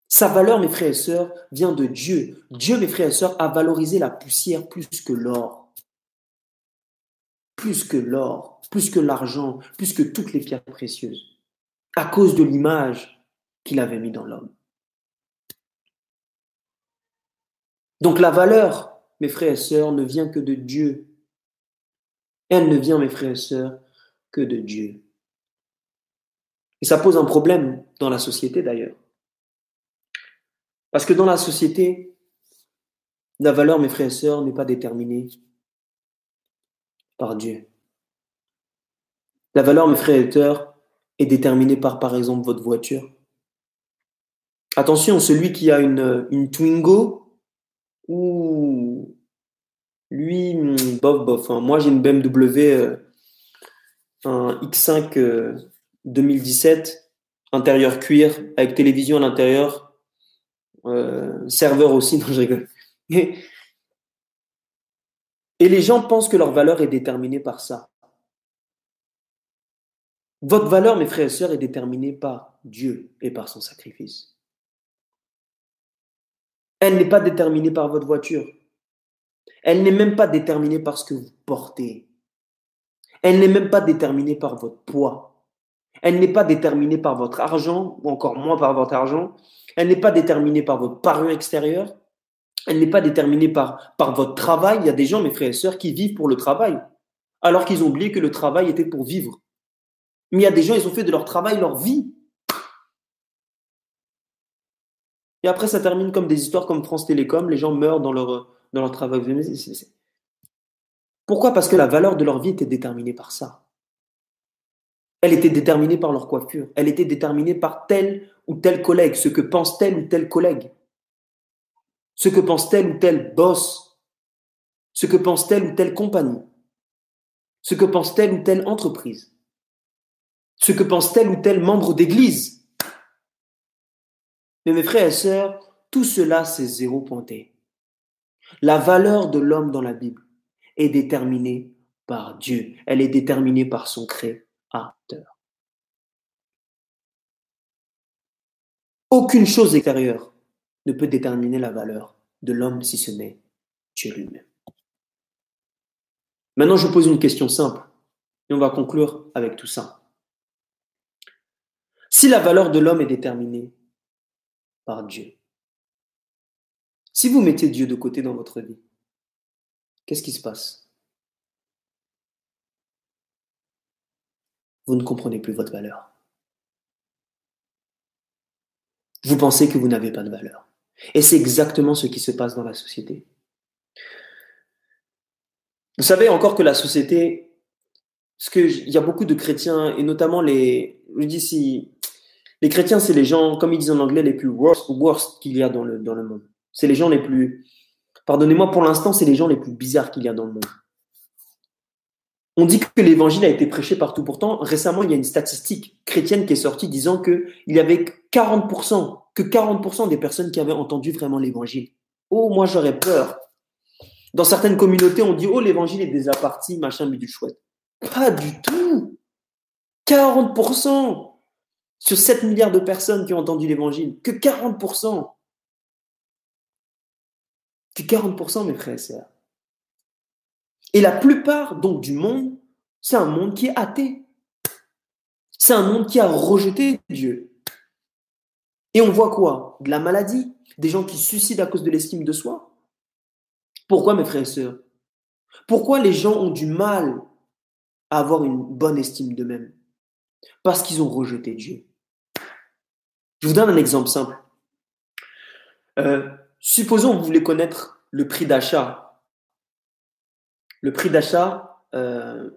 Sa valeur, mes frères et sœurs, vient de Dieu. Dieu, mes frères et sœurs, a valorisé la poussière plus que l'or plus que l'or, plus que l'argent, plus que toutes les pierres précieuses, à cause de l'image qu'il avait mis dans l'homme. Donc la valeur, mes frères et sœurs, ne vient que de Dieu. Elle ne vient, mes frères et sœurs, que de Dieu. Et ça pose un problème dans la société d'ailleurs. Parce que dans la société, la valeur, mes frères et sœurs, n'est pas déterminée par Dieu. La valeur, mes frères et sœurs, est déterminée par, par exemple, votre voiture. Attention, celui qui a une, Twingo, ou lui, hmm, bof, bof. Hein. Moi, j'ai une BMW, euh, un X5 2017, euh, intérieur cuir, avec télévision à l'intérieur, euh, serveur aussi, *laughs* non, je rigole. Et les gens pensent que leur valeur est déterminée par ça. Votre valeur, mes frères et sœurs, est déterminée par Dieu et par son sacrifice. Elle n'est pas déterminée par votre voiture. Elle n'est même pas déterminée par ce que vous portez. Elle n'est même pas déterminée par votre poids. Elle n'est pas déterminée par votre argent, ou encore moins par votre argent. Elle n'est pas déterminée par votre parure extérieure. Elle n'est pas déterminée par, par votre travail. Il y a des gens, mes frères et sœurs, qui vivent pour le travail, alors qu'ils ont oublié que le travail était pour vivre. Mais il y a des gens, ils ont fait de leur travail leur vie. Et après, ça termine comme des histoires comme France Télécom, les gens meurent dans leur, dans leur travail. Pourquoi? Parce que la valeur de leur vie était déterminée par ça. Elle était déterminée par leur coiffure. Elle était déterminée par tel ou tel collègue, ce que pense tel ou tel collègue ce que pense tel ou tel boss, ce que pense telle ou telle compagnie, ce que pense telle ou telle entreprise, ce que pense tel ou tel membre d'église. Mais mes frères et sœurs, tout cela, c'est zéro pointé. La valeur de l'homme dans la Bible est déterminée par Dieu. Elle est déterminée par son créateur. Aucune chose extérieure ne peut déterminer la valeur de l'homme si ce n'est Dieu lui-même. Maintenant, je pose une question simple et on va conclure avec tout ça. Si la valeur de l'homme est déterminée par Dieu, si vous mettez Dieu de côté dans votre vie, qu'est-ce qui se passe? Vous ne comprenez plus votre valeur. Vous pensez que vous n'avez pas de valeur. Et c'est exactement ce qui se passe dans la société. Vous savez encore que la société, parce qu'il y a beaucoup de chrétiens, et notamment les, je dis si, les chrétiens, c'est les gens, comme ils disent en anglais, les plus worst, worst qu'il y a dans le, monde. C'est les gens les plus, pardonnez-moi pour l'instant, c'est les gens les plus bizarres qu'il y a dans le monde. On dit que l'évangile a été prêché partout. Pourtant, récemment, il y a une statistique chrétienne qui est sortie disant qu'il y avait 40%, que 40% des personnes qui avaient entendu vraiment l'évangile. Oh, moi, j'aurais peur. Dans certaines communautés, on dit, oh, l'évangile est déjà machin, mais du chouette. Pas du tout. 40% sur 7 milliards de personnes qui ont entendu l'évangile. Que 40%. Que 40%, mes frères et sœurs. Et la plupart donc du monde, c'est un monde qui est athée. C'est un monde qui a rejeté Dieu. Et on voit quoi? De la maladie, des gens qui suicident à cause de l'estime de soi. Pourquoi, mes frères et sœurs? Pourquoi les gens ont du mal à avoir une bonne estime d'eux-mêmes? Parce qu'ils ont rejeté Dieu. Je vous donne un exemple simple. Euh, supposons que vous voulez connaître le prix d'achat. Le prix d'achat, euh,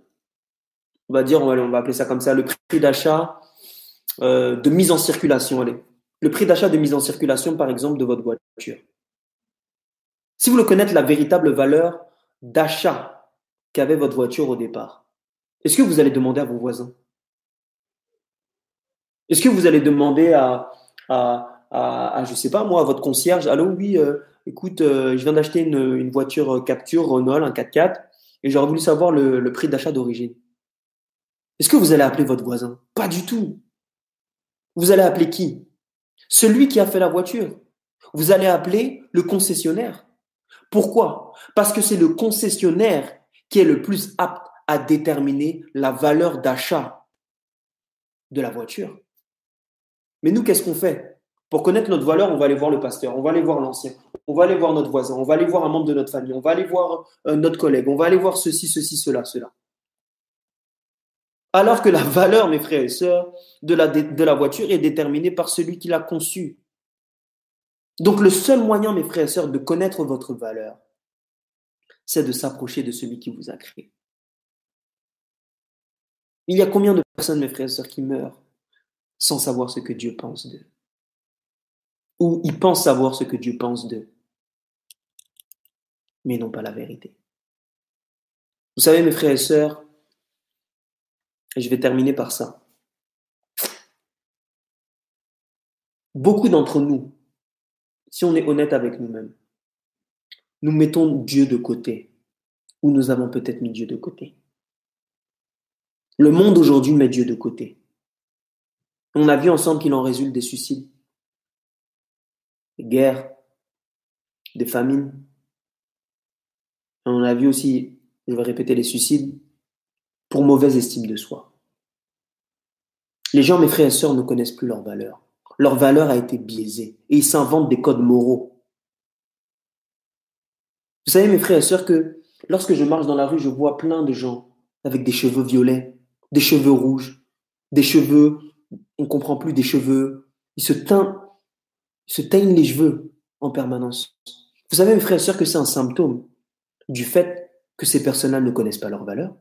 on va dire, on va, appeler ça comme ça, le prix d'achat euh, de mise en circulation. Allez. Le prix d'achat de mise en circulation, par exemple, de votre voiture. Si vous voulez connaître la véritable valeur d'achat qu'avait votre voiture au départ, est-ce que vous allez demander à vos voisins? Est-ce que vous allez demander à, à, à, je sais pas moi, à votre concierge, allô, oui, euh, écoute, euh, je viens d'acheter une, une, voiture Capture Renault, un 4x4, et j'aurais voulu savoir le, le prix d'achat d'origine. Est-ce que vous allez appeler votre voisin? Pas du tout. Vous allez appeler qui? Celui qui a fait la voiture. Vous allez appeler le concessionnaire. Pourquoi? Parce que c'est le concessionnaire qui est le plus apte à déterminer la valeur d'achat de la voiture. Mais nous, qu'est-ce qu'on fait? Pour connaître notre valeur, on va aller voir le pasteur, on va aller voir l'ancien, on va aller voir notre voisin, on va aller voir un membre de notre famille, on va aller voir euh, notre collègue, on va aller voir ceci, ceci, cela, cela. Alors que la *laughs* valeur, mes frères et sœurs, de la, de la voiture est déterminée par celui qui l'a conçue. Donc le seul moyen, mes frères et sœurs, de connaître votre valeur, c'est de s'approcher de celui qui vous a créé. Il y a combien de personnes, mes frères et sœurs, qui meurent? Sans savoir ce que Dieu pense d'eux Ou ils pensent savoir ce que Dieu pense d'eux, mais non pas la vérité. Vous savez, mes frères et sœurs, et je vais terminer par ça. Beaucoup d'entre nous, si on est honnête avec nous-mêmes, nous mettons Dieu de côté, ou nous avons peut-être mis Dieu de côté. Le monde aujourd'hui met Dieu de côté. On a vu ensemble qu'il en résulte des suicides, des guerres, des famines. On a vu aussi, je vais répéter, les suicides pour mauvaise estime de soi. Les gens, mes frères et sœurs, ne connaissent plus leur valeur. Leur valeur a été biaisée et ils s'inventent des codes moraux. Vous savez, mes frères et sœurs, que lorsque je marche dans la rue, je vois plein de gens avec des cheveux violets, des cheveux rouges, des cheveux, on ne comprend plus, des cheveux. Ils se ils se les cheveux en permanence. Vous savez, mes frères et sœurs, que c'est un symptôme du fait que ces personnes-là ne connaissent pas leur valeur.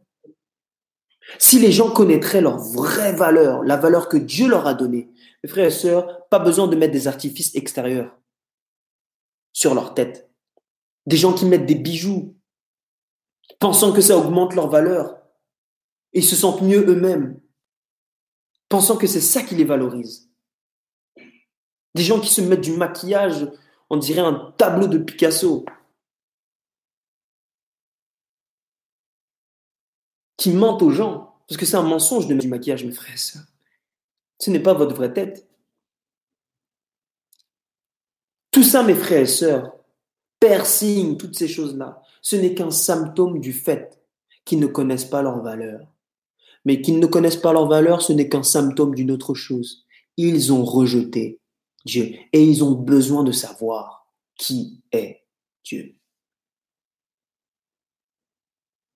Si les gens connaîtraient leur vraie valeur, la valeur que Dieu leur a donnée, mes frères et sœurs, pas besoin de mettre des artifices extérieurs sur leur tête. Des gens qui mettent des bijoux, pensant que ça augmente leur valeur, et se sentent mieux eux-mêmes, pensant que c'est ça qui les valorise. Des gens qui se mettent du maquillage, on dirait un tableau de Picasso, qui mentent aux gens. Parce que c'est un mensonge de mettre du maquillage, mes frères Ce n'est pas votre vraie tête. Tout ça, mes frères et sœurs, piercing, toutes ces choses-là, ce n'est qu'un symptôme du fait qu'ils ne connaissent pas leur valeur. Mais qu'ils ne connaissent pas leur valeur, ce n'est qu'un symptôme d'une autre chose. Ils ont rejeté Dieu et ils ont besoin de savoir qui est Dieu.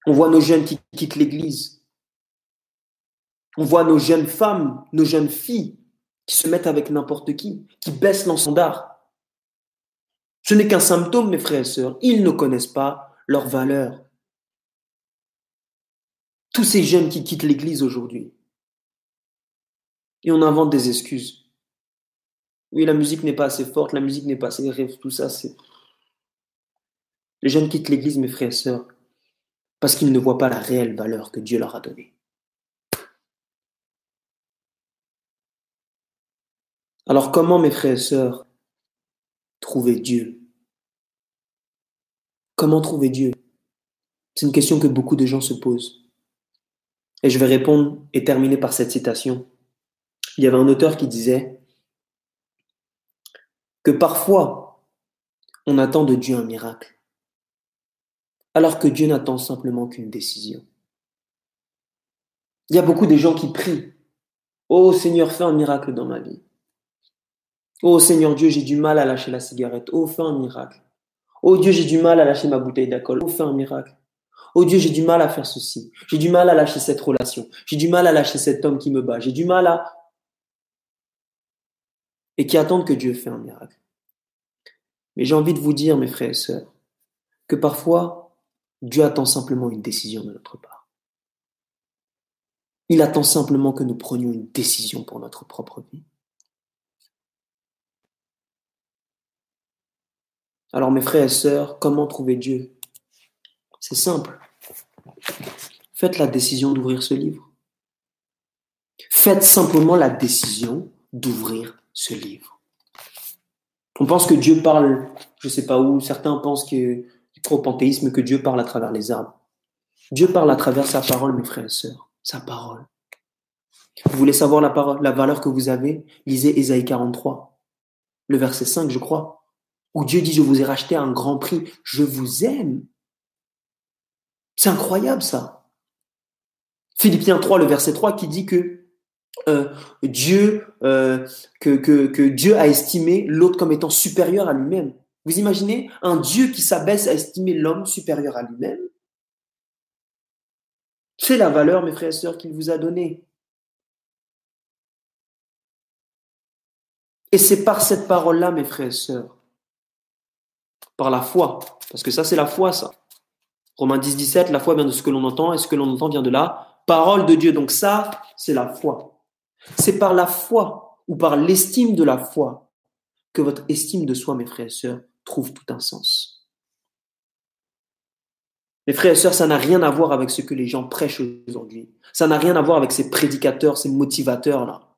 On voit nos jeunes qui quittent l'Église. On voit nos jeunes femmes, nos jeunes filles qui se mettent avec n'importe qui, qui baissent l'enstandard. Ce n'est qu'un symptôme, mes frères et sœurs. Ils ne connaissent pas leur valeur. Tous ces jeunes qui quittent l'Église aujourd'hui. Et on invente des excuses. Oui, la musique n'est pas assez forte, la musique n'est pas assez rêve, tout ça, c'est... Les jeunes quittent l'Église, mes frères et sœurs, parce qu'ils ne voient pas la réelle valeur que Dieu leur a donnée. Alors comment, mes frères et sœurs, trouver Dieu? Comment trouver Dieu? C'est une question que beaucoup de gens se posent. Et je vais répondre et terminer par cette citation. Il y avait un auteur qui disait que parfois, on attend de Dieu un miracle, alors que Dieu n'attend simplement qu'une décision. Il y a beaucoup de gens qui prient, Oh Seigneur, fais un miracle dans ma vie. Oh Seigneur Dieu, j'ai du mal à lâcher la cigarette. Oh, fais un miracle. Oh Dieu, j'ai du mal à lâcher ma bouteille d'alcool. Oh, fais un miracle. Oh Dieu, j'ai du mal à faire ceci. J'ai du mal à lâcher cette relation. J'ai du mal à lâcher cet homme qui me bat. J'ai du mal à... Et qui attendent que Dieu fait un miracle. Mais j'ai envie de vous dire, mes frères et sœurs, que parfois, Dieu attend simplement une décision de notre part. Il attend simplement que nous prenions une décision pour notre propre vie. Alors mes frères et sœurs, comment trouver Dieu? C'est simple. Faites la décision d'ouvrir ce livre. Faites simplement la décision d'ouvrir ce livre. On pense que Dieu parle, je ne sais pas où, certains pensent que trop panthéisme, que Dieu parle à travers les arbres. Dieu parle à travers sa parole, mes frères et sœurs, sa parole. Vous voulez savoir la valeur que vous avez? Lisez Ésaïe 43, le verset 5, je crois, où Dieu dit, je vous ai racheté à un grand prix, je vous aime. C'est incroyable ça. Philippiens 3, le verset 3, qui dit que euh, Dieu, euh, que, Dieu a estimé l'autre comme étant supérieur à lui-même. Vous imaginez un Dieu qui s'abaisse à estimer l'homme supérieur à lui-même? C'est la valeur, mes frères et sœurs, qu'il vous a donnée. Et c'est par cette parole-là, mes frères et sœurs, par la foi, parce que ça c'est la foi, ça. Romains 10, 17, la foi vient de ce que l'on entend, et ce que l'on entend vient de la parole de Dieu. Donc ça, c'est la foi. C'est par la foi ou par l'estime de la foi que votre estime de soi, mes frères et sœurs, trouve tout un sens. Mes frères et sœurs, ça n'a rien à voir avec ce que les gens prêchent aujourd'hui. Ça n'a rien à voir avec ces prédicateurs, ces motivateurs-là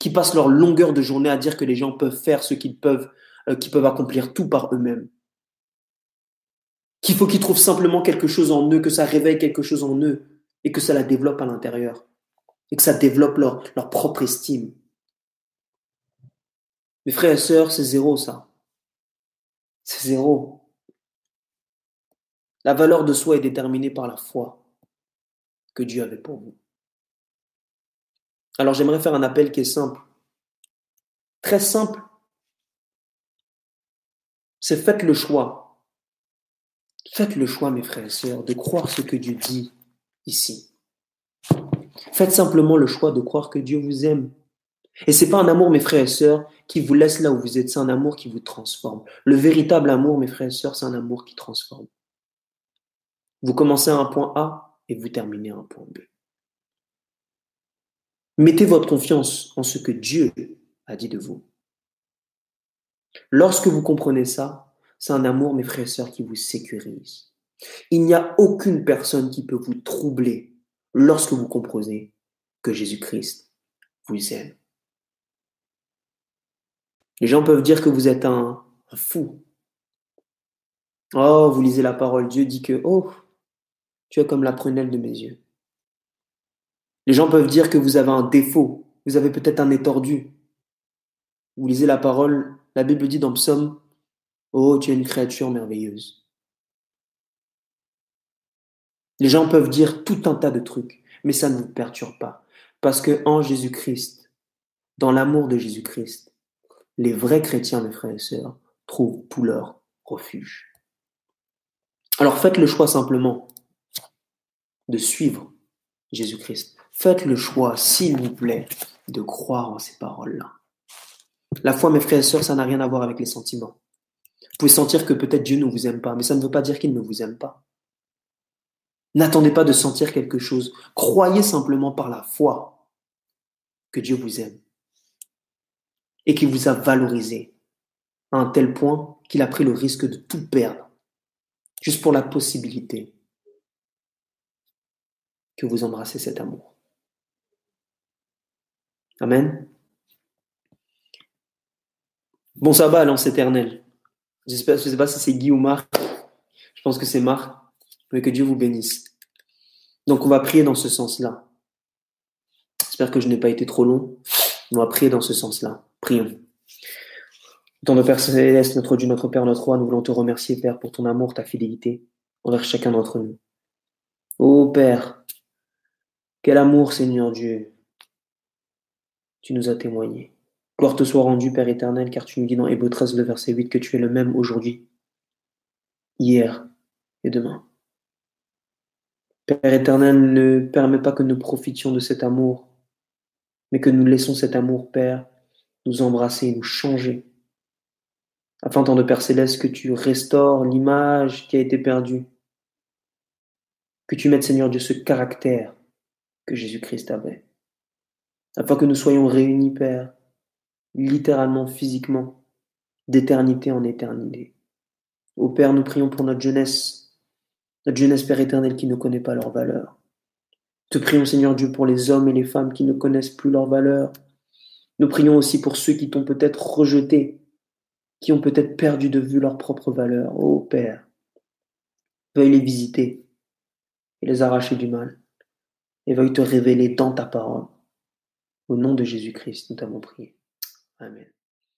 qui passent leur longueur de journée à dire que les gens peuvent faire ce qu'ils peuvent, euh, qu'ils peuvent accomplir tout par eux-mêmes. Qu'il faut qu'ils trouvent simplement quelque chose en eux, que ça réveille quelque chose en eux et que ça la développe à l'intérieur et que ça développe leur, propre estime. Mes frères et sœurs, c'est zéro ça. C'est zéro. La valeur de soi est déterminée par la foi que Dieu avait pour vous. Alors j'aimerais faire un appel qui est simple. Très simple. C'est faites le choix. Faites le choix, mes frères et sœurs, de croire ce que Dieu dit ici. Faites simplement le choix de croire que Dieu vous aime. Et c'est pas un amour, mes frères et sœurs, qui vous laisse là où vous êtes, c'est un amour qui vous transforme. Le véritable amour, mes frères et sœurs, c'est un amour qui transforme. Vous commencez à un point A et vous terminez à un point B. Mettez votre confiance en ce que Dieu a dit de vous. Lorsque vous comprenez ça, c'est un amour, mes frères et sœurs, qui vous sécurise. Il n'y a aucune personne qui peut vous troubler lorsque vous comprenez que Jésus-Christ vous aime. Les gens peuvent dire que vous êtes un, fou. Oh, vous lisez la parole, Dieu dit que, oh, tu es comme la prunelle de mes yeux. Les gens peuvent dire que vous avez un défaut, vous avez peut-être un nez tordu. Vous lisez la parole, la Bible dit dans Psaume, Oh, tu es une créature merveilleuse. Les gens peuvent dire tout un tas de trucs, mais ça ne vous perturbe pas. Parce que en Jésus-Christ, dans l'amour de Jésus-Christ, les vrais chrétiens, mes frères et sœurs, trouvent tout leur refuge. Alors faites le choix simplement de suivre Jésus-Christ. Faites le choix, s'il vous plaît, de croire en ces paroles-là. La foi, mes frères et sœurs, ça n'a rien à voir avec les sentiments. Pouvez sentir que peut-être Dieu ne vous aime pas, mais ça ne veut pas dire qu'il ne vous aime pas. N'attendez pas de sentir quelque chose. Croyez simplement par la foi que Dieu vous aime et qu'il vous a valorisé à un tel point qu'il a pris le risque de tout perdre, juste pour la possibilité que vous embrassez cet amour. Amen. Bon sabbat, Lance éternel. Je ne sais pas si c'est Guy ou Marc. Je pense que c'est Marc. Mais que Dieu vous bénisse. Donc on va prier dans ce sens-là. J'espère que je n'ai pas été trop long. On va prier dans ce sens-là. Prions. Dans nos Père Céleste, notre Dieu, notre Père, notre Roi, nous voulons te remercier, Père, pour ton amour, ta fidélité envers chacun d'entre nous. Ô Père, quel amour, Seigneur Dieu, tu nous as témoigné. Gloire te soit rendue, Père éternel, car tu nous dis dans Hébreu 13, le verset 8, que tu es le même aujourd'hui, hier et demain. Père éternel, ne permets pas que nous profitions de cet amour, mais que nous laissons cet amour, Père, nous embrasser, nous changer. Afin, tant de Père céleste, que tu restaures l'image qui a été perdue. Que tu mettes, Seigneur Dieu, ce caractère que Jésus-Christ avait. Afin que nous soyons réunis, Père, littéralement, physiquement, d'éternité en éternité. Ô Père, nous prions pour notre jeunesse, notre jeunesse, Père éternel, qui ne connaît pas leur valeur. Te prions, Seigneur Dieu, pour les hommes et les femmes qui ne connaissent plus leur valeur. Nous prions aussi pour ceux qui t'ont peut-être rejeté, qui ont peut-être perdu de vue leur propre valeur. Ô Père, veuille les visiter et les arracher du mal, et veuille te révéler dans ta parole. Au nom de Jésus-Christ, nous t'avons prié. Amen.